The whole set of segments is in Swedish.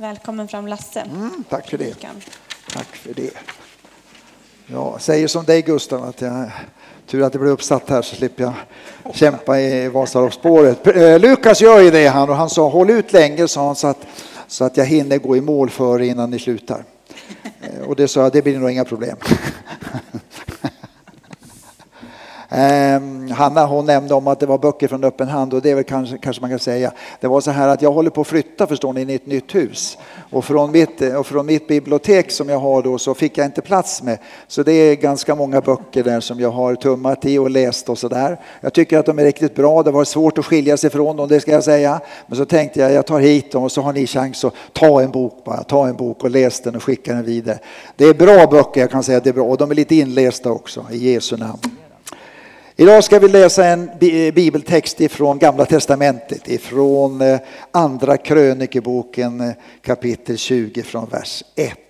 Välkommen fram Lasse. Mm, tack för det. Tack för det. Jag säger som dig Gustav, att jag, tur att det blev uppsatt här så slipper jag kämpa i Vasaloppsspåret. Eh, Lukas gör ju det han och han sa håll ut länge sa han så att, så att jag hinner gå i mål före innan ni slutar. Eh, Och det sa jag, det blir nog inga problem. Hanna hon nämnde om att det var böcker från öppen hand och det är väl kanske, kanske man kan säga. Det var så här att jag håller på att flytta förstår ni in i ett nytt hus och från mitt, och från mitt bibliotek som jag har då så fick jag inte plats med. Så det är ganska många böcker där som jag har tummat i och läst och sådär. Jag tycker att de är riktigt bra. Det var svårt att skilja sig från dem, det ska jag säga. Men så tänkte jag, jag tar hit dem och så har ni chans att ta en bok bara. Ta en bok och läs den och skicka den vidare. Det är bra böcker, jag kan säga att det är bra. Och de är lite inlästa också, i Jesu namn. Idag ska vi läsa en bibeltext ifrån Gamla Testamentet, ifrån eh, Andra krönikeboken eh, kapitel 20 från vers 1.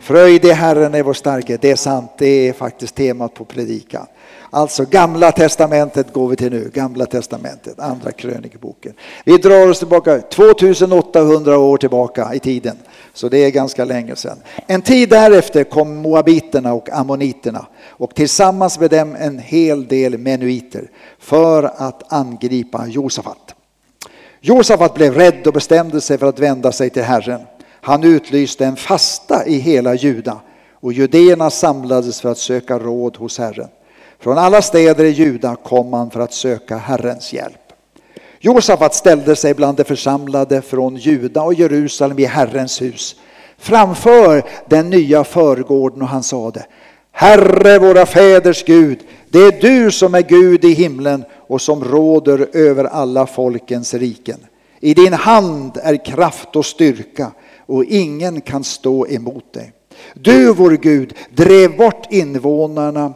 Fröjd i Herren är vår starkhet, det är sant, det är faktiskt temat på predikan. Alltså Gamla Testamentet går vi till nu, Gamla Testamentet, Andra krönikeboken. Vi drar oss tillbaka 2800 år tillbaka i tiden, så det är ganska länge sedan. En tid därefter kom moabiterna och ammoniterna och tillsammans med dem en hel del menuiter för att angripa Josafat. Josafat blev rädd och bestämde sig för att vända sig till Herren. Han utlyste en fasta i hela Juda och judéerna samlades för att söka råd hos Herren. Från alla städer i Juda kom man för att söka Herrens hjälp. Josafat ställde sig bland de församlade från Juda och Jerusalem i Herrens hus framför den nya förgården och han sade Herre våra fäders Gud, det är du som är Gud i himlen och som råder över alla folkens riken. I din hand är kraft och styrka och ingen kan stå emot dig. Du, vår Gud, drev bort invånarna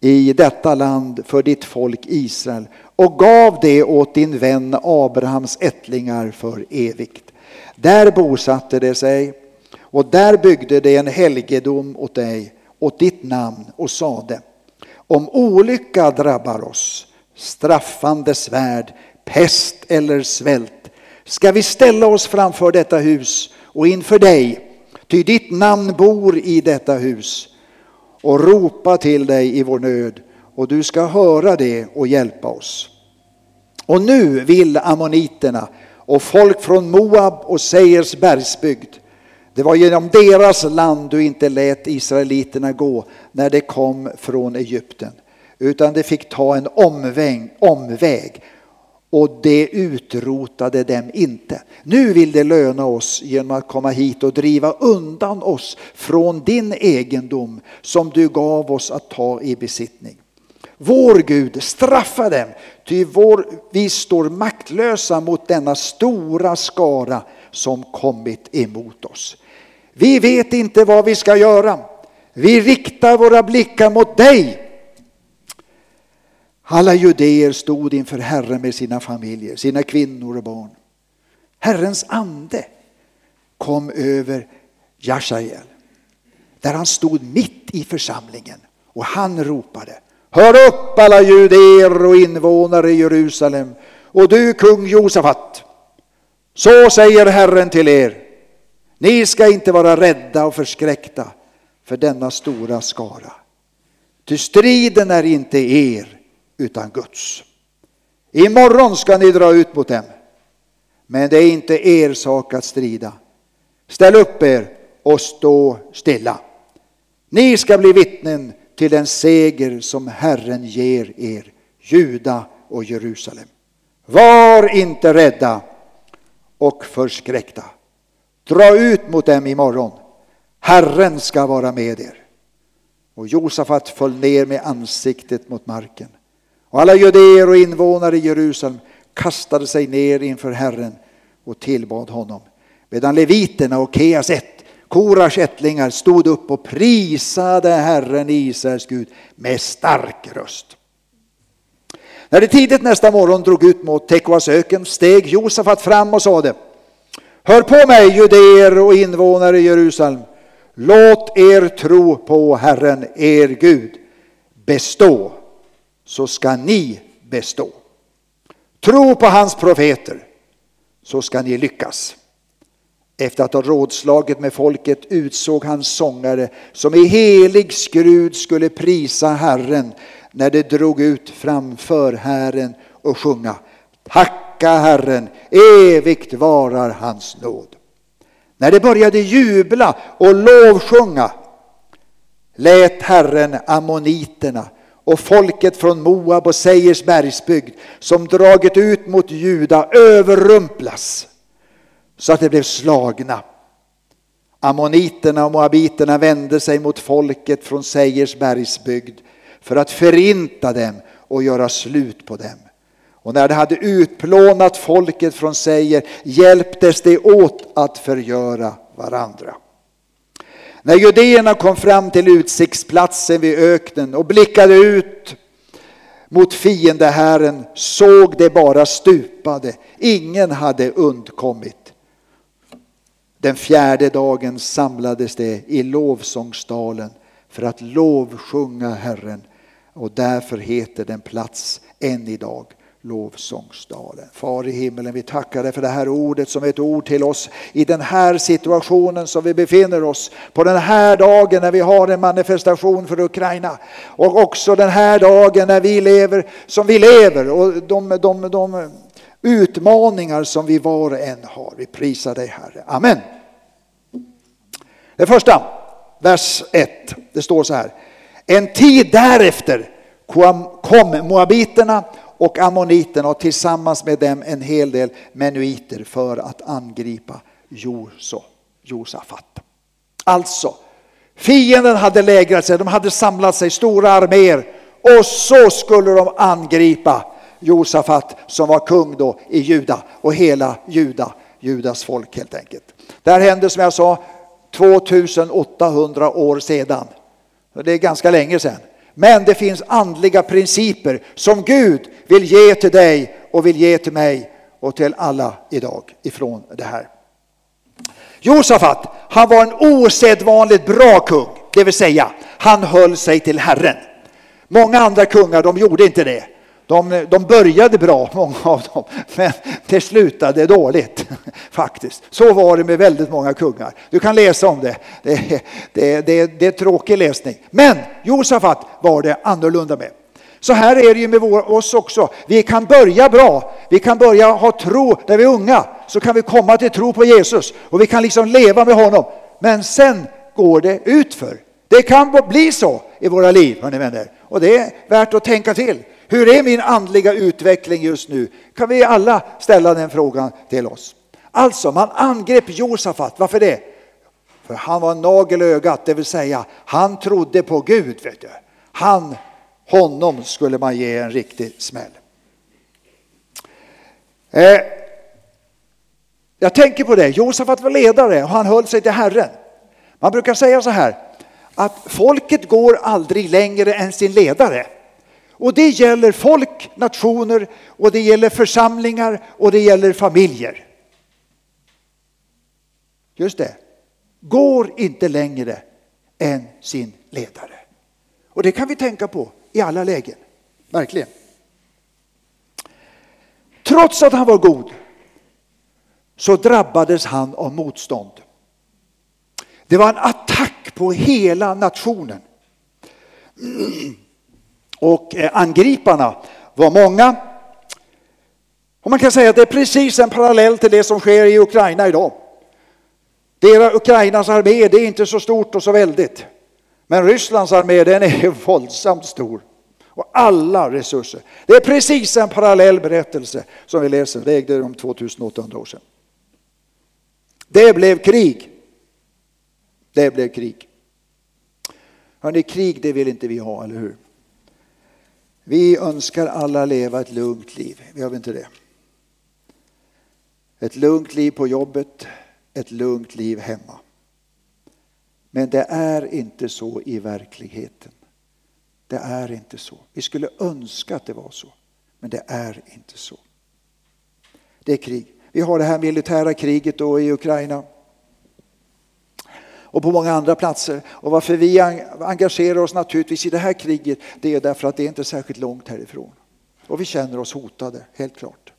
i detta land för ditt folk Israel och gav det åt din vän Abrahams ättlingar för evigt. Där bosatte de sig och där byggde de en helgedom åt dig, åt ditt namn och sade om olycka drabbar oss, straffande svärd, pest eller svält, ska vi ställa oss framför detta hus och inför dig, ty ditt namn bor i detta hus, och ropa till dig i vår nöd, och du ska höra det och hjälpa oss. Och nu vill ammoniterna och folk från Moab och Seirs bergsbygd. Det var genom deras land du inte lät israeliterna gå när de kom från Egypten, utan de fick ta en omväg, omväg och det utrotade dem inte. Nu vill det löna oss genom att komma hit och driva undan oss från din egendom som du gav oss att ta i besittning. Vår Gud, straffa dem, ty vår, vi står maktlösa mot denna stora skara som kommit emot oss. Vi vet inte vad vi ska göra. Vi riktar våra blickar mot dig. Alla judéer stod inför Herren med sina familjer, sina kvinnor och barn. Herrens ande kom över Jashael, där han stod mitt i församlingen och han ropade Hör upp alla judéer och invånare i Jerusalem och du kung Josafat. Så säger Herren till er. Ni ska inte vara rädda och förskräckta för denna stora skara. Ty striden är inte er utan Guds. Imorgon ska ni dra ut mot dem. Men det är inte er sak att strida. Ställ upp er och stå stilla. Ni ska bli vittnen till den seger som Herren ger er, Juda och Jerusalem. Var inte rädda och förskräckta. Dra ut mot dem imorgon. Herren ska vara med er. Och Josafat föll ner med ansiktet mot marken. Och alla judéer och invånare i Jerusalem kastade sig ner inför Herren och tillbad honom. Medan leviterna och Keas ett, Koras ättlingar stod upp och prisade Herren Israels Gud med stark röst. När det tidigt nästa morgon drog ut mot Tekoas öken steg Josafat fram och sade Hör på mig judéer och invånare i Jerusalem. Låt er tro på Herren er Gud bestå så ska ni bestå. Tro på hans profeter så ska ni lyckas. Efter att ha rådslagit med folket utsåg han sångare som i helig skrud skulle prisa Herren när de drog ut framför Herren och sjunga Tacka Herren, evigt varar hans nåd. När de började jubla och lovsjunga lät Herren ammoniterna och folket från Moab och Seiers bergsbygd som dragit ut mot Juda överrumplas så att de blev slagna. Ammoniterna och moabiterna vände sig mot folket från Seiers bergsbygd för att förinta dem och göra slut på dem. Och när de hade utplånat folket från Seier hjälptes de åt att förgöra varandra. När judéerna kom fram till utsiktsplatsen vid öknen och blickade ut mot fiendehären såg de bara stupade. Ingen hade undkommit. Den fjärde dagen samlades de i lovsångsdalen för att lovsjunga Herren och därför heter den plats än idag lovsångsdalen. Far i himmelen, vi tackar dig för det här ordet som är ett ord till oss i den här situationen som vi befinner oss. På den här dagen när vi har en manifestation för Ukraina. Och också den här dagen när vi lever som vi lever och de, de, de utmaningar som vi var och en har. Vi prisar dig Herre. Amen. Det första, vers 1, det står så här. En tid därefter kom moabiterna och ammoniterna och tillsammans med dem en hel del menuiter för att angripa Josafat. Alltså, fienden hade lägrat sig, de hade samlat sig stora arméer och så skulle de angripa Josafat som var kung då i Juda och hela Juda, Judas folk helt enkelt. Det här hände som jag sa 2800 år sedan. Det är ganska länge sedan. Men det finns andliga principer som Gud vill ge till dig och vill ge till mig och till alla idag ifrån det här. Josafat, han var en osedvanligt bra kung, det vill säga han höll sig till Herren. Många andra kungar de gjorde inte det. De, de började bra, många av dem, men det slutade dåligt faktiskt. Så var det med väldigt många kungar. Du kan läsa om det. Det, det, det, det är tråkig läsning. Men Josafat var det annorlunda med. Så här är det ju med oss också. Vi kan börja bra. Vi kan börja ha tro när vi är unga. Så kan vi komma till tro på Jesus och vi kan liksom leva med honom. Men sen går det utför. Det kan bli så i våra liv, hörni vänner. Och det är värt att tänka till. Hur är min andliga utveckling just nu? Kan vi alla ställa den frågan till oss? Alltså, man angrep Josafat. Varför det? För han var en nagel i ögat, det vill säga han trodde på Gud. Vet du. Han, honom skulle man ge en riktig smäll. Eh, jag tänker på det, Josafat var ledare och han höll sig till Herren. Man brukar säga så här, att folket går aldrig längre än sin ledare. Och det gäller folk, nationer och det gäller församlingar och det gäller familjer. Just det. Går inte längre än sin ledare. Och det kan vi tänka på i alla lägen. Verkligen. Trots att han var god så drabbades han av motstånd. Det var en attack på hela nationen. Och eh, angriparna var många. Och man kan säga att det är precis en parallell till det som sker i Ukraina idag. Deras Ukrainas armé det är inte så stort och så väldigt. Men Rysslands armé den är våldsamt stor. Och alla resurser. Det är precis en parallell berättelse som vi läser. Det ägde rum 2800 år sedan. Det blev krig. Det blev krig. Hörrni, krig det vill inte vi ha, eller hur? Vi önskar alla leva ett lugnt liv, gör vi inte det? Ett lugnt liv på jobbet, ett lugnt liv hemma. Men det är inte så i verkligheten. Det är inte så. Vi skulle önska att det var så, men det är inte så. Det är krig. Vi har det här militära kriget då i Ukraina och på många andra platser. Och varför vi engagerar oss naturligtvis i det här kriget, det är därför att det är inte särskilt långt härifrån. Och vi känner oss hotade, helt klart.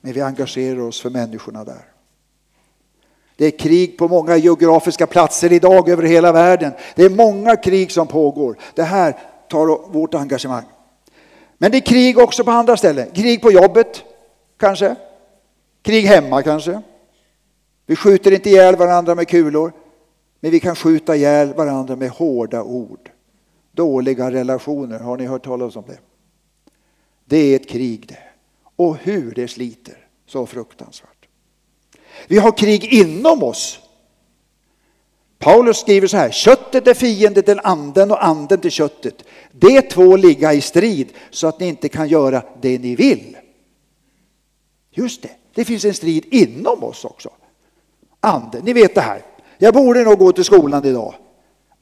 Men vi engagerar oss för människorna där. Det är krig på många geografiska platser idag över hela världen. Det är många krig som pågår. Det här tar vårt engagemang. Men det är krig också på andra ställen. Krig på jobbet, kanske. Krig hemma, kanske. Vi skjuter inte ihjäl varandra med kulor, men vi kan skjuta ihjäl varandra med hårda ord. Dåliga relationer, har ni hört talas om det? Det är ett krig det. Och hur det sliter så fruktansvärt. Vi har krig inom oss. Paulus skriver så här, köttet är fiende till anden och anden till köttet. De två ligga i strid så att ni inte kan göra det ni vill. Just det, det finns en strid inom oss också. Anden, ni vet det här. Jag borde nog gå till skolan idag.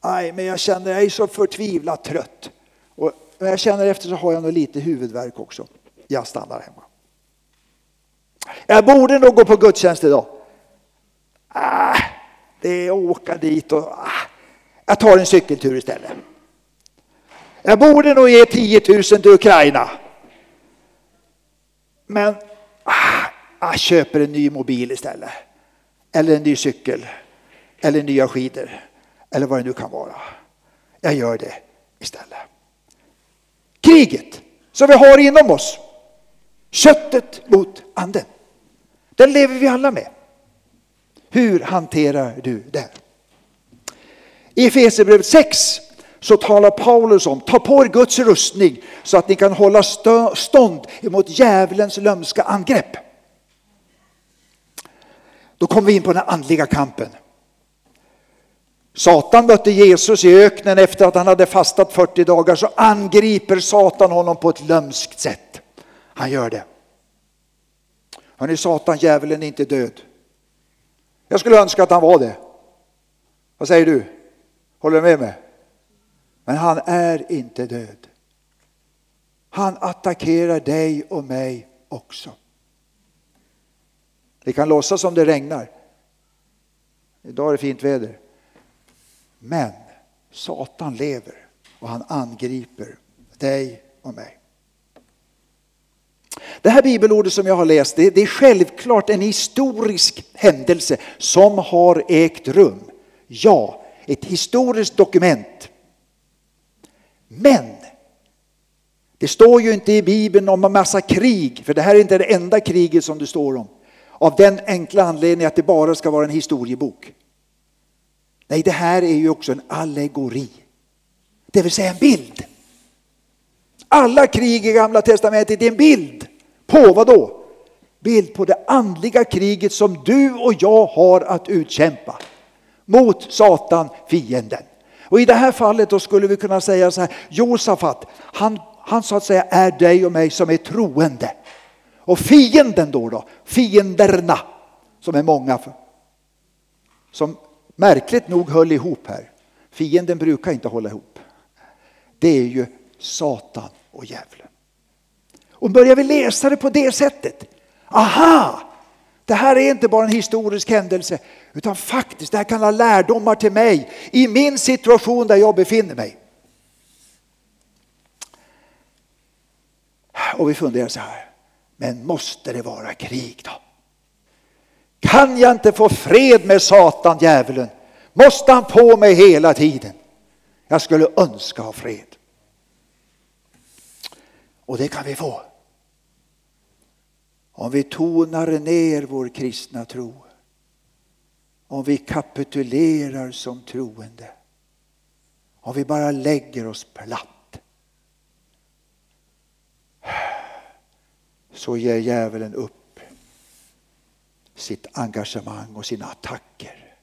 Nej, men jag känner jag är så förtvivlat trött. Och när jag känner efter så har jag nog lite huvudvärk också. Jag stannar hemma. Jag borde nog gå på gudstjänst idag. Ah, det är att åka dit och ah, jag tar en cykeltur istället. Jag borde nog ge 10 000 till Ukraina. Men ah, jag köper en ny mobil istället. Eller en ny cykel. Eller nya skidor. Eller vad det nu kan vara. Jag gör det istället. Kriget som vi har inom oss. Köttet mot anden. Den lever vi alla med. Hur hanterar du det? I Efesierbrevet 6 så talar Paulus om, ta på er Guds rustning så att ni kan hålla stånd emot djävulens lömska angrepp. Då kommer vi in på den andliga kampen. Satan mötte Jesus i öknen efter att han hade fastat 40 dagar så angriper Satan honom på ett lömskt sätt. Han gör det. Hörrni, Satan, djävulen är inte död. Jag skulle önska att han var det. Vad säger du? Håller du med mig? Men han är inte död. Han attackerar dig och mig också. Vi kan låtsas som det regnar. Idag är det fint väder. Men Satan lever och han angriper dig och mig. Det här bibelordet som jag har läst, det, det är självklart en historisk händelse som har ägt rum. Ja, ett historiskt dokument. Men det står ju inte i Bibeln om en massa krig, för det här är inte det enda kriget som det står om. Av den enkla anledningen att det bara ska vara en historiebok. Nej, det här är ju också en allegori. Det vill säga en bild. Alla krig i Gamla Testamentet är en bild. På vad då? Bild på det andliga kriget som du och jag har att utkämpa. Mot Satan, fienden. Och i det här fallet då skulle vi kunna säga så här, Josafat, han, han så att säga är dig och mig som är troende. Och fienden då, då fienderna som är många, som märkligt nog höll ihop här. Fienden brukar inte hålla ihop. Det är ju Satan och djävulen. Och börjar vi läsa det på det sättet, aha! Det här är inte bara en historisk händelse utan faktiskt det här kan ha lärdomar till mig i min situation där jag befinner mig. Och vi funderar så här, men måste det vara krig då? Kan jag inte få fred med Satan, djävulen? Måste han på mig hela tiden? Jag skulle önska ha fred. Och det kan vi få. Om vi tonar ner vår kristna tro. Om vi kapitulerar som troende. Om vi bara lägger oss platt. Så ger djävulen upp sitt engagemang och sina attacker.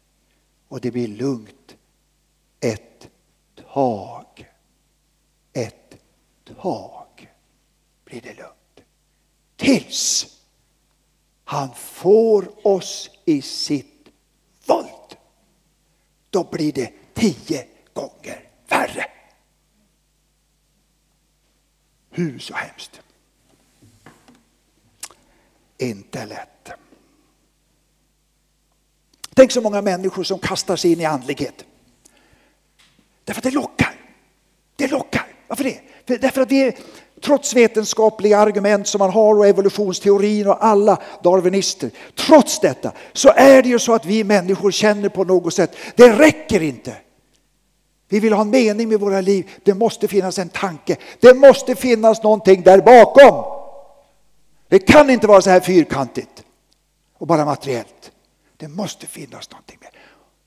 Och det blir lugnt ett tag. Ett tag blir det lugnt. Tills han får oss i sitt våld. Då blir det tio gånger värre. Hur så hemskt? Inte lätt. Tänk så många människor som kastar sig in i andlighet. Därför att det lockar. Det lockar. Varför det? För därför att vi är Trots vetenskapliga argument som man har och evolutionsteorin och alla darwinister. Trots detta så är det ju så att vi människor känner på något sätt, det räcker inte. Vi vill ha en mening med våra liv. Det måste finnas en tanke. Det måste finnas någonting där bakom. Det kan inte vara så här fyrkantigt och bara materiellt. Det måste finnas någonting mer.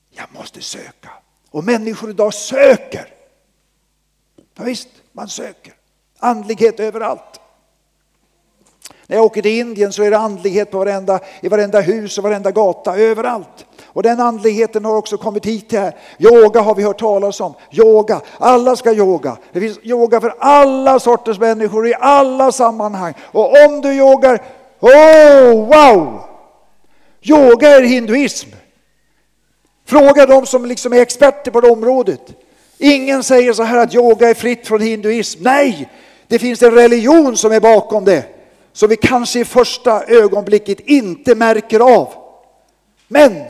Jag måste söka. Och människor idag söker. Ja, visst, man söker. Andlighet överallt. När jag åker till Indien så är det andlighet på varenda, i varenda hus och varenda gata, överallt. Och den andligheten har också kommit hit här. Yoga har vi hört talas om. Yoga, alla ska yoga. Det finns yoga för alla sorters människor i alla sammanhang. Och om du yogar, oh wow! Yoga är hinduism. Fråga de som liksom är experter på det området. Ingen säger så här att yoga är fritt från hinduism. Nej, det finns en religion som är bakom det. Som vi kanske i första ögonblicket inte märker av. Men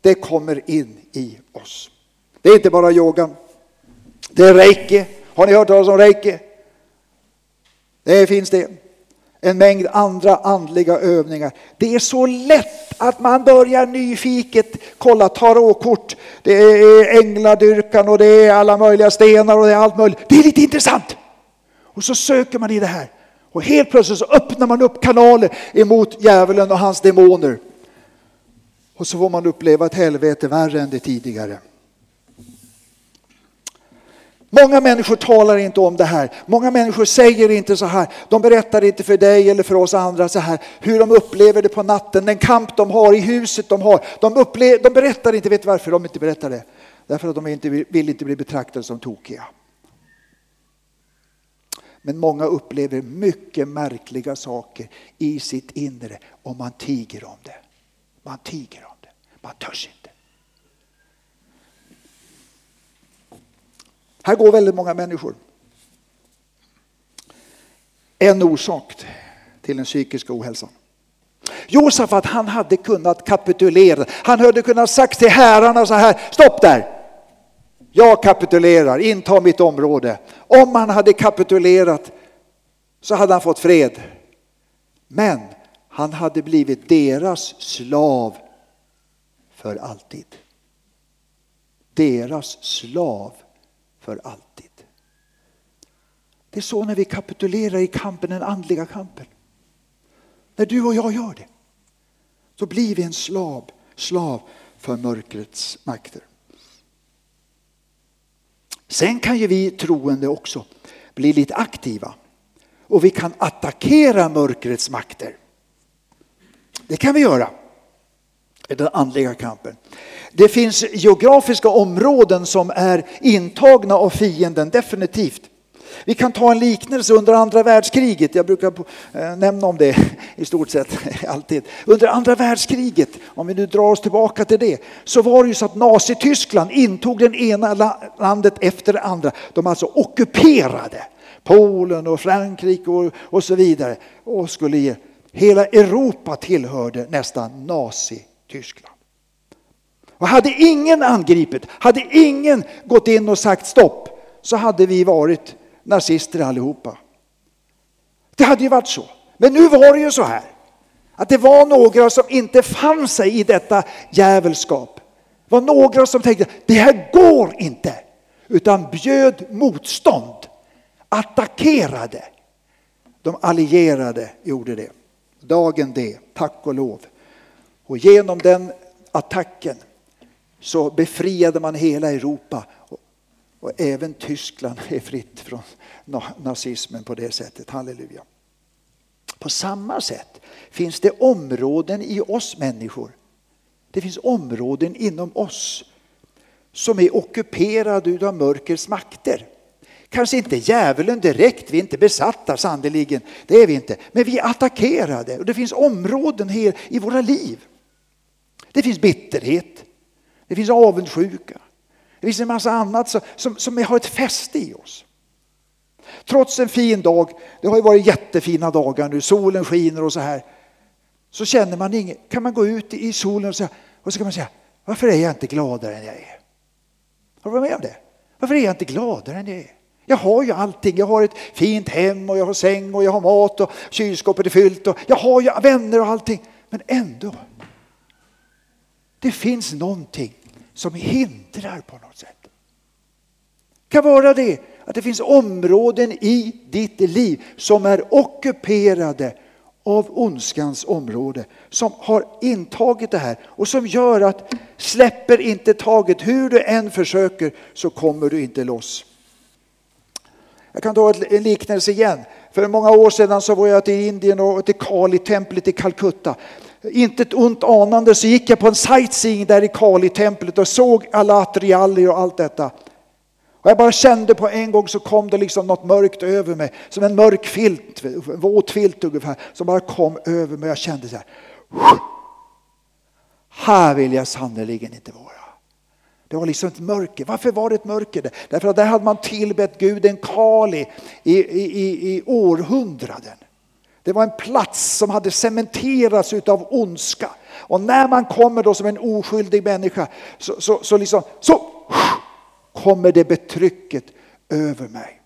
det kommer in i oss. Det är inte bara yogan. Det är reiki. Har ni hört talas om reiki? Det finns det. En mängd andra andliga övningar. Det är så lätt att man börjar nyfiket kolla tarotkort. Det är ängladyrkan och det är alla möjliga stenar och det är allt möjligt. Det är lite intressant. Och så söker man i det här. Och helt plötsligt så öppnar man upp kanaler emot djävulen och hans demoner. Och så får man uppleva ett helvete värre än det tidigare. Många människor talar inte om det här. Många människor säger inte så här. De berättar inte för dig eller för oss andra så här hur de upplever det på natten, den kamp de har i huset de har. De, upplever, de berättar inte, vet du varför de inte berättar det? Därför att de inte vill inte bli betraktade som tokiga. Men många upplever mycket märkliga saker i sitt inre och man tiger om det. Man tiger om det. Man törs inte. Här går väldigt många människor. En orsak till den psykiska ohälsan. Josafat han hade kunnat kapitulera. Han hade kunnat sagt till herrarna så här, stopp där! Jag kapitulerar, inta mitt område. Om han hade kapitulerat så hade han fått fred. Men han hade blivit deras slav för alltid. Deras slav för alltid. Det är så när vi kapitulerar i kampen, den andliga kampen. När du och jag gör det, så blir vi en slav, slav för mörkrets makter. Sen kan ju vi troende också bli lite aktiva och vi kan attackera mörkrets makter. Det kan vi göra i den andliga kampen. Det finns geografiska områden som är intagna av fienden, definitivt. Vi kan ta en liknelse under andra världskriget. Jag brukar eh, nämna om det i stort sett alltid. Under andra världskriget, om vi nu drar oss tillbaka till det, så var det ju så att Nazityskland intog det ena landet efter det andra. De alltså ockuperade Polen och Frankrike och, och så vidare och skulle ge Hela Europa tillhörde nästan Nazityskland. Och hade ingen angripit, hade ingen gått in och sagt stopp, så hade vi varit nazister allihopa. Det hade ju varit så. Men nu var det ju så här att det var några som inte fann sig i detta djävulskap. Det var några som tänkte det här går inte, utan bjöd motstånd, attackerade. De allierade gjorde det. Dagen D, tack och lov. Och genom den attacken så befriade man hela Europa. Och även Tyskland är fritt från nazismen på det sättet. Halleluja. På samma sätt finns det områden i oss människor. Det finns områden inom oss som är ockuperade av mörkrets makter. Kanske inte djävulen direkt, vi är inte besatta sannerligen, det är vi inte. Men vi är attackerade och det finns områden här i våra liv. Det finns bitterhet, det finns avundsjuka, det finns en massa annat som, som, som har ett fäste i oss. Trots en fin dag, det har ju varit jättefina dagar nu, solen skiner och så här. Så känner man inget, kan man gå ut i solen och, säga, och så kan man säga, varför är jag inte gladare än jag är? Har du varit med om det? Varför är jag inte gladare än jag är? Jag har ju allting. Jag har ett fint hem och jag har säng och jag har mat och kylskåpet är fyllt och jag har ju vänner och allting. Men ändå. Det finns någonting som hindrar på något sätt. Det kan vara det att det finns områden i ditt liv som är ockuperade av ondskans område som har intagit det här och som gör att släpper inte taget, hur du än försöker så kommer du inte loss. Jag kan ta en liknelse igen. För många år sedan så var jag till Indien och till Kali-templet i Calcutta. Inte ett ont anande så gick jag på en sightseeing där i Kali-templet och såg alla atrialler och allt detta. Och jag bara kände på en gång så kom det liksom något mörkt över mig. Som en mörk filt, en våt filt ungefär. Som bara kom över mig. Jag kände så här. Här vill jag sannerligen inte vara. Det var liksom ett mörker. Varför var det ett mörker? Därför att där hade man tillbett guden Kali i, i, i århundraden. Det var en plats som hade cementerats utav ondska. Och när man kommer då som en oskyldig människa så, så, så, liksom, så kommer det betrycket över mig.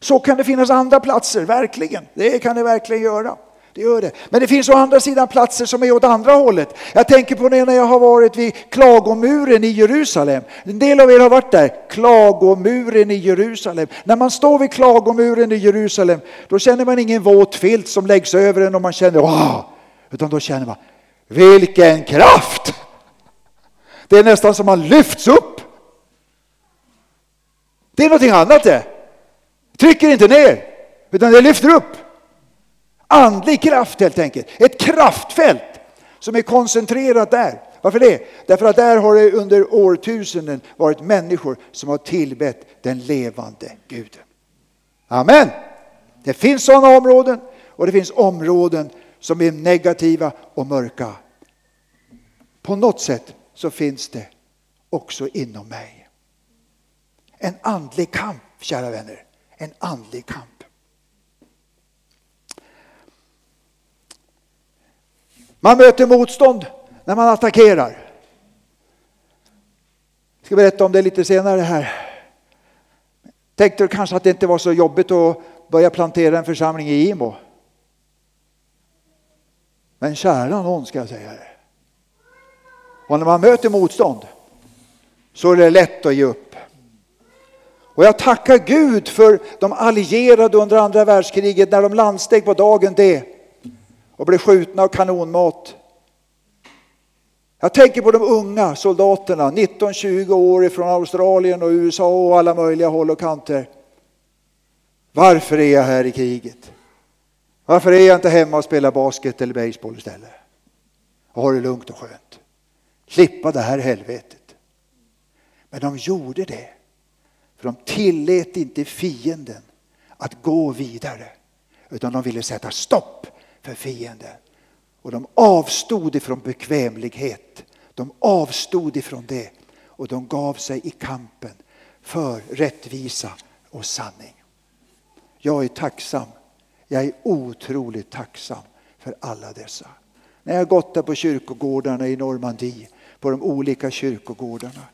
Så kan det finnas andra platser, verkligen. Det kan det verkligen göra. Det gör det. Men det finns å andra sidan platser som är åt andra hållet. Jag tänker på det när jag har varit vid klagomuren i Jerusalem. En del av er har varit där. Klagomuren i Jerusalem. När man står vid klagomuren i Jerusalem då känner man ingen våt filt som läggs över en och man känner wow. Utan då känner man vilken kraft! Det är nästan som man lyfts upp. Det är någonting annat det. Trycker inte ner utan det lyfter upp. Andlig kraft helt enkelt. Ett kraftfält som är koncentrerat där. Varför det? Därför att där har det under årtusenden varit människor som har tillbett den levande guden. Amen! Det finns sådana områden och det finns områden som är negativa och mörka. På något sätt så finns det också inom mig. En andlig kamp, kära vänner. En andlig kamp. Man möter motstånd när man attackerar. Jag ska berätta om det lite senare här. Tänkte kanske att det inte var så jobbigt att börja plantera en församling i Imo. Men kära någon ska jag säga det. Och när man möter motstånd så är det lätt att ge upp. Och jag tackar Gud för de allierade under andra världskriget när de landsteg på dagen D och blev skjutna av kanonmat. Jag tänker på de unga soldaterna, 19-20 år från Australien och USA och alla möjliga håll och kanter. Varför är jag här i kriget? Varför är jag inte hemma och spelar basket eller baseball istället? Och har det lugnt och skönt. Slippa det här helvetet. Men de gjorde det. För de tillät inte fienden att gå vidare. Utan de ville sätta stopp för fienden. Och de avstod ifrån bekvämlighet. De avstod ifrån det och de gav sig i kampen för rättvisa och sanning. Jag är tacksam. Jag är otroligt tacksam för alla dessa. När jag har gått där på kyrkogårdarna i Normandie, på de olika kyrkogårdarna,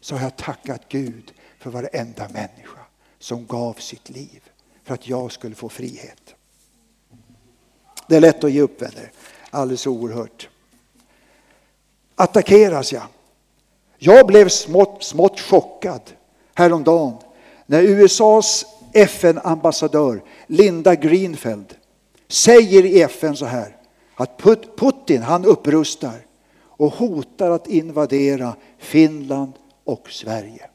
så har jag tackat Gud för varenda människa som gav sitt liv för att jag skulle få frihet. Det är lätt att ge upp vänner. Alldeles oerhört. Attackeras jag? Jag blev smått, smått chockad häromdagen när USAs FN-ambassadör Linda Greenfeld säger i FN så här att Putin han upprustar och hotar att invadera Finland och Sverige.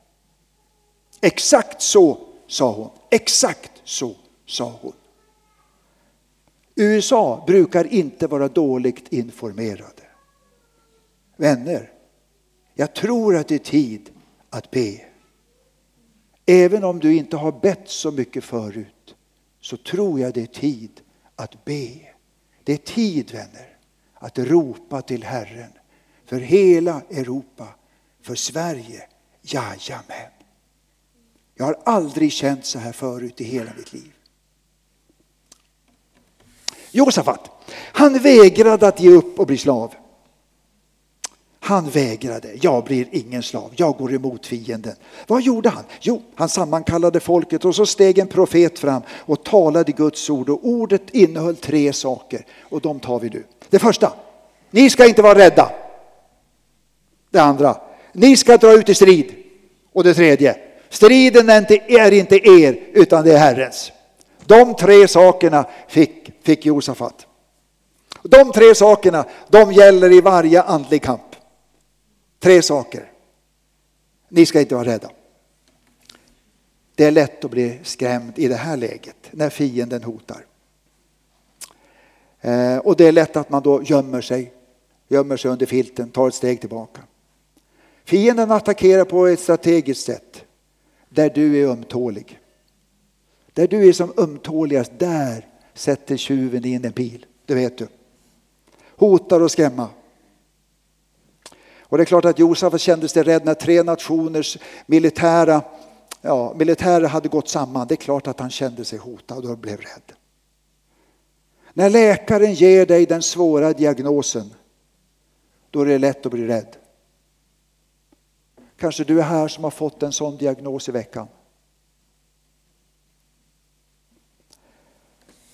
Exakt så sa hon. Exakt så sa hon. USA brukar inte vara dåligt informerade. Vänner, jag tror att det är tid att be. Även om du inte har bett så mycket förut så tror jag det är tid att be. Det är tid vänner att ropa till Herren för hela Europa, för Sverige. Jajamän. Jag har aldrig känt så här förut i hela mitt liv. Josafat, han vägrade att ge upp och bli slav. Han vägrade. Jag blir ingen slav. Jag går emot fienden. Vad gjorde han? Jo, han sammankallade folket och så steg en profet fram och talade Guds ord. Och ordet innehöll tre saker och de tar vi nu. Det första, ni ska inte vara rädda. Det andra, ni ska dra ut i strid. Och det tredje, striden är inte, är inte er utan det är Herrens. De tre sakerna fick, fick Josafat. De tre sakerna, de gäller i varje andlig kamp. Tre saker. Ni ska inte vara rädda. Det är lätt att bli skrämd i det här läget när fienden hotar. Eh, och det är lätt att man då gömmer sig, gömmer sig under filten, tar ett steg tillbaka. Fienden attackerar på ett strategiskt sätt där du är ömtålig. Där du är som ömtåligast, där sätter tjuven in en pil. Det vet du. Hotar och skrämma. Och det är klart att Josef kände sig rädd när tre nationers militära, ja, militärer hade gått samman. Det är klart att han kände sig hotad och blev rädd. När läkaren ger dig den svåra diagnosen, då är det lätt att bli rädd. Kanske du är här som har fått en sån diagnos i veckan.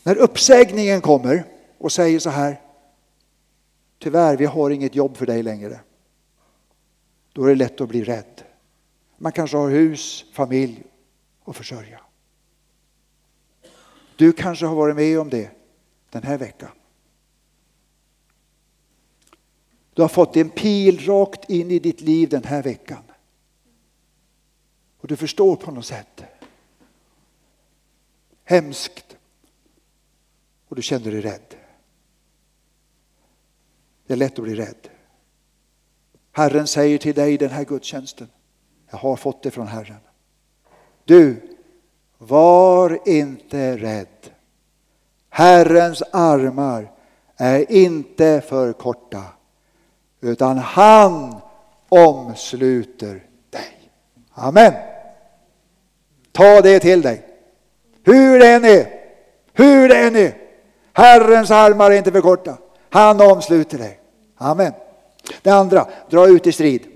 När uppsägningen kommer och säger så här, tyvärr vi har inget jobb för dig längre. Då är det lätt att bli rädd. Man kanske har hus, familj och försörja. Du kanske har varit med om det den här veckan. Du har fått en pil rakt in i ditt liv den här veckan. Och du förstår på något sätt. Hemskt. Och du känner dig rädd. Det är lätt att bli rädd. Herren säger till dig i den här gudstjänsten. Jag har fått det från Herren. Du, var inte rädd. Herrens armar är inte för korta utan han omsluter dig. Amen. Ta det till dig. Hur det än är, hur det än är. Herrens armar är inte för korta. Han omsluter dig. Amen. Det andra, dra ut i strid.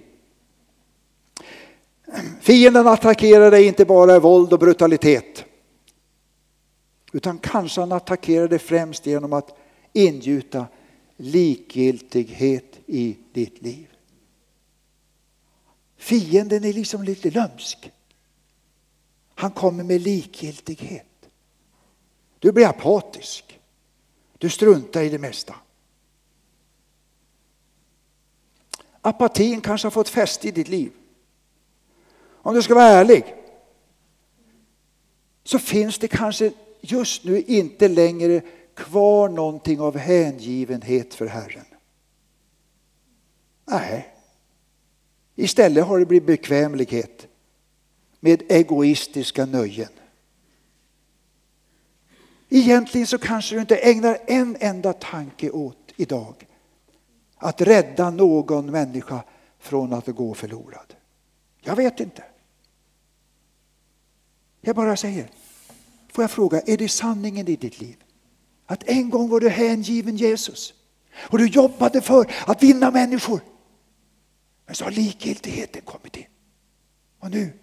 Fienden attackerar dig inte bara i våld och brutalitet. Utan kanske han attackerar dig främst genom att ingjuta likgiltighet i ditt liv. Fienden är liksom lite lömsk. Han kommer med likgiltighet. Du blir apatisk. Du struntar i det mesta. Apatin kanske har fått fäste i ditt liv. Om du ska vara ärlig så finns det kanske just nu inte längre kvar någonting av hängivenhet för Herren. Nej. Istället har det blivit bekvämlighet med egoistiska nöjen. Egentligen så kanske du inte ägnar en enda tanke åt idag att rädda någon människa från att gå förlorad. Jag vet inte. Jag bara säger, får jag fråga, är det sanningen i ditt liv? Att en gång var du hängiven Jesus och du jobbade för att vinna människor. Men så har likgiltigheten kommit in. Och nu,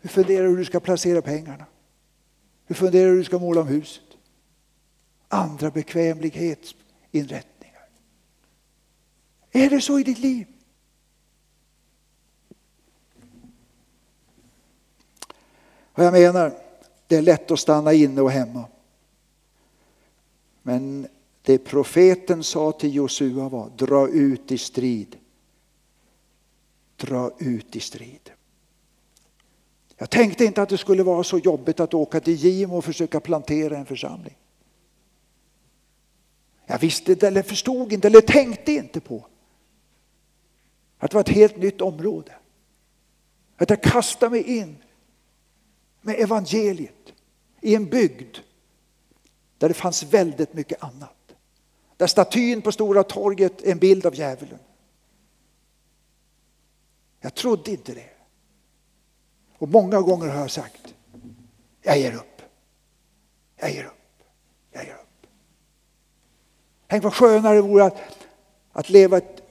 hur funderar du hur du ska placera pengarna? Hur funderar du hur du ska måla om huset? Andra bekvämlighetsinrättningar. Är det så i ditt liv? Vad jag menar, det är lätt att stanna inne och hemma. Men det profeten sa till Josua var dra ut i strid. Dra ut i strid. Jag tänkte inte att det skulle vara så jobbigt att åka till Gimo och försöka plantera en församling. Jag visste inte, eller förstod inte, eller tänkte inte på att det var ett helt nytt område. Att jag kastade mig in med evangeliet i en bygd där det fanns väldigt mycket annat. Där statyn på Stora torget är en bild av djävulen. Jag trodde inte det. Och många gånger har jag sagt, jag ger upp. Jag ger upp. Jag ger upp. Tänk vad skönare det vore att, att leva ett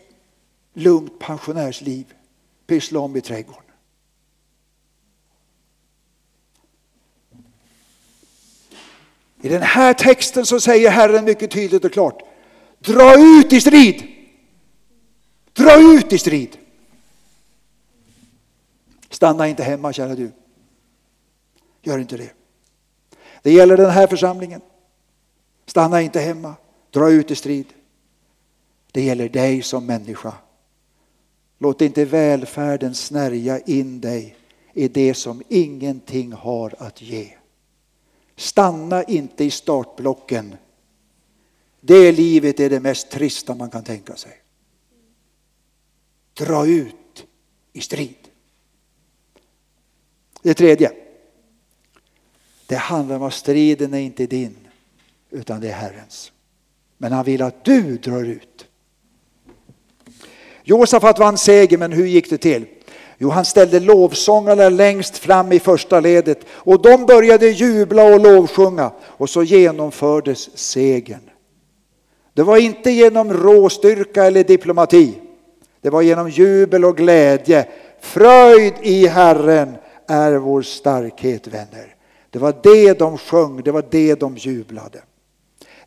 lugnt pensionärsliv, pyssla om i trädgården. I den här texten så säger Herren mycket tydligt och klart, dra ut i strid. Dra ut i strid. Stanna inte hemma kära du. Gör inte det. Det gäller den här församlingen. Stanna inte hemma. Dra ut i strid. Det gäller dig som människa. Låt inte välfärden snärja in dig i det som ingenting har att ge. Stanna inte i startblocken. Det livet är det mest trista man kan tänka sig. Dra ut i strid. Det tredje. Det handlar om att striden är inte din utan det är Herrens. Men han vill att du drar ut. Josafat vann seger, men hur gick det till? Jo, han ställde lovsångarna längst fram i första ledet och de började jubla och lovsjunga och så genomfördes segern. Det var inte genom råstyrka eller diplomati. Det var genom jubel och glädje. Fröjd i Herren är vår starkhet, vänner. Det var det de sjöng, det var det de jublade.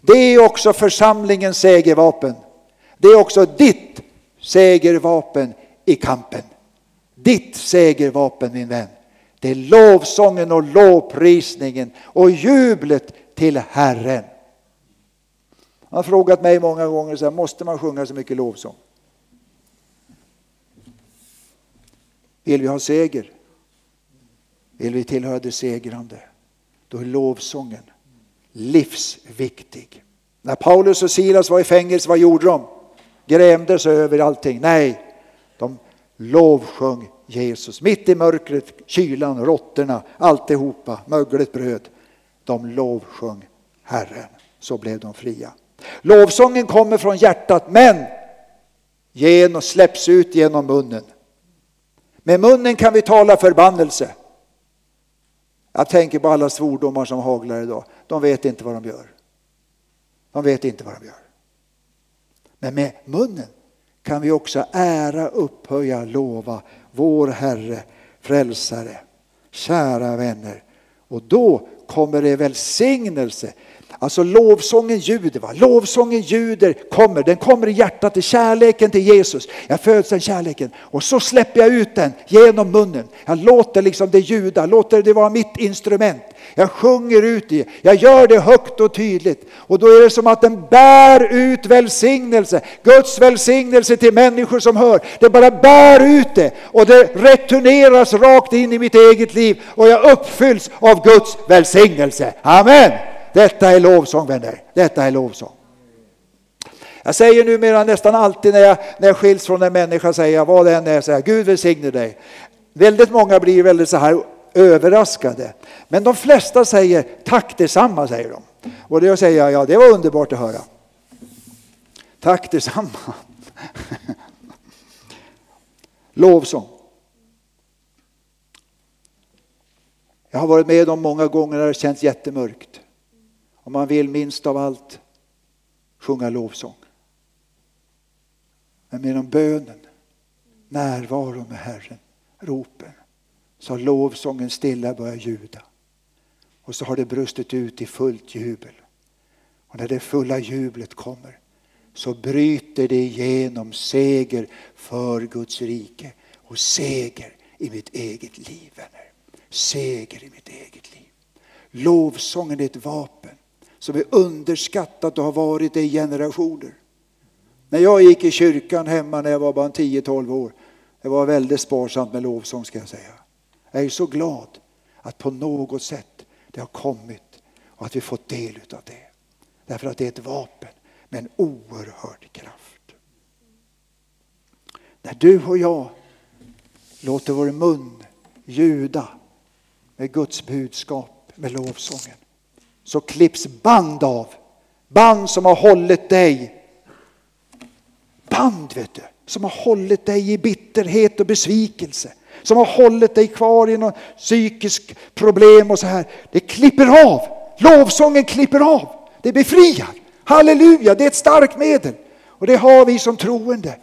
Det är också församlingens segervapen. Det är också ditt segervapen i kampen. Ditt segervapen min vän. Det är lovsången och lovprisningen och jublet till Herren. Han har frågat mig många gånger, så här, måste man sjunga så mycket lovsång? Vill vi ha seger? Vill vi tillhöra det segrande? Då är lovsången livsviktig. När Paulus och Silas var i fängelse, vad gjorde de? Grämdes över allting? Nej, de lovsjöng Jesus. Mitt i mörkret, kylan, råttorna, alltihopa, möglet, bröd. De lovsjöng Herren. Så blev de fria. Lovsången kommer från hjärtat men genom, släpps ut genom munnen. Med munnen kan vi tala förbannelse. Jag tänker på alla svordomar som haglar idag. De vet inte vad de gör. De vet inte vad de gör. Men med munnen kan vi också ära, upphöja, lova vår Herre, frälsare, kära vänner. Och då kommer det välsignelse. Alltså lovsången ljuder, va? lovsången ljuder, kommer, den kommer i hjärtat, i kärleken till Jesus. Jag föds den kärleken och så släpper jag ut den genom munnen. Jag låter liksom det ljuda, låter det vara mitt instrument. Jag sjunger ut det, jag gör det högt och tydligt. Och då är det som att den bär ut välsignelse, Guds välsignelse till människor som hör. Det bara bär ut det och det returneras rakt in i mitt eget liv och jag uppfylls av Guds välsignelse. Amen! Detta är lovsång vänner, detta är lovsång. Jag säger numera nästan alltid när jag, när jag skiljs från en människa, säger jag vad det än är, säger jag, Gud välsigne dig. Väldigt många blir väldigt så här överraskade. Men de flesta säger tack detsamma, säger de. Och då säger jag, ja det var underbart att höra. Tack detsamma. Lovsång. Jag har varit med om många gånger när det känns jättemörkt. Om man vill minst av allt sjunga lovsång. Men genom bönen, närvaro med Herren, ropen, så har lovsången stilla börjat ljuda. Och så har det brustit ut i fullt jubel. Och när det fulla jublet kommer så bryter det igenom seger för Guds rike och seger i mitt eget liv, vänner. Seger i mitt eget liv. Lovsången är ett vapen som är underskattat och har varit det i generationer. När jag gick i kyrkan hemma när jag var bara 10-12 år, det var väldigt sparsamt med lovsång ska jag säga. Jag är så glad att på något sätt det har kommit och att vi fått del av det. Därför att det är ett vapen med en oerhörd kraft. När du och jag låter vår mun ljuda med Guds budskap, med lovsången, så klipps band av. Band som har hållit dig. Band vet du, som har hållit dig i bitterhet och besvikelse. Som har hållit dig kvar i något psykiskt problem och så här. Det klipper av. Lovsången klipper av. Det befriar. Halleluja, det är ett starkt medel. Och det har vi som troende.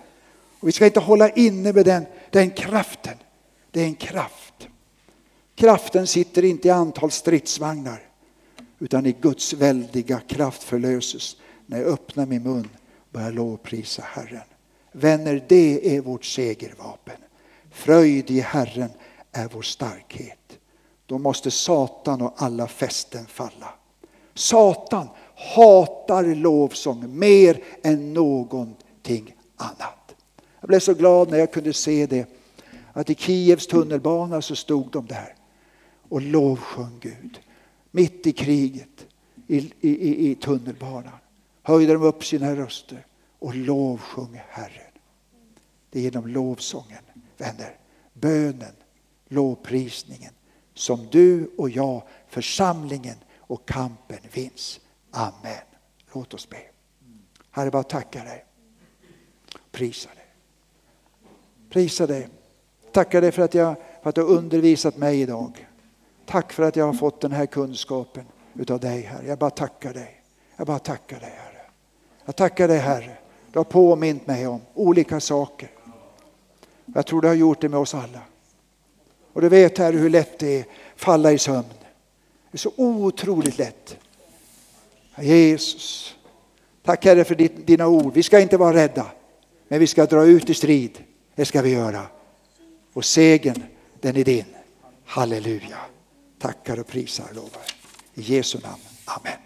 Och vi ska inte hålla inne med den, den kraften. Det är en kraft. Kraften sitter inte i antal stridsvagnar utan i Guds väldiga kraft förlöses när jag öppnar min mun och börjar lovprisa Herren. Vänner, det är vårt segervapen. Fröjd i Herren är vår starkhet. Då måste Satan och alla fästen falla. Satan hatar lovsång mer än någonting annat. Jag blev så glad när jag kunde se det. Att i Kievs tunnelbana så stod de där och lovsjöng Gud. Mitt i kriget i, i, i tunnelbanan höjde de upp sina röster och lovsjung Herren. Det är genom lovsången, vänner, bönen, lovprisningen som du och jag, församlingen och kampen vinns. Amen. Låt oss be. Herre, bara tacka dig. Prisa dig. Prisa dig. Tacka dig för att, jag, för att du har undervisat mig idag. Tack för att jag har fått den här kunskapen utav dig, Herre. Jag bara tackar dig. Jag bara tackar dig, Herre. Jag tackar dig, Herre. Du har påmint mig om olika saker. Jag tror du har gjort det med oss alla. Och du vet, Herre, hur lätt det är att falla i sömn. Det är så otroligt lätt. Jesus, tack Herre för dina ord. Vi ska inte vara rädda, men vi ska dra ut i strid. Det ska vi göra. Och segern, den är din. Halleluja. Tackar och prisar, och lovar. I Jesu namn. Amen.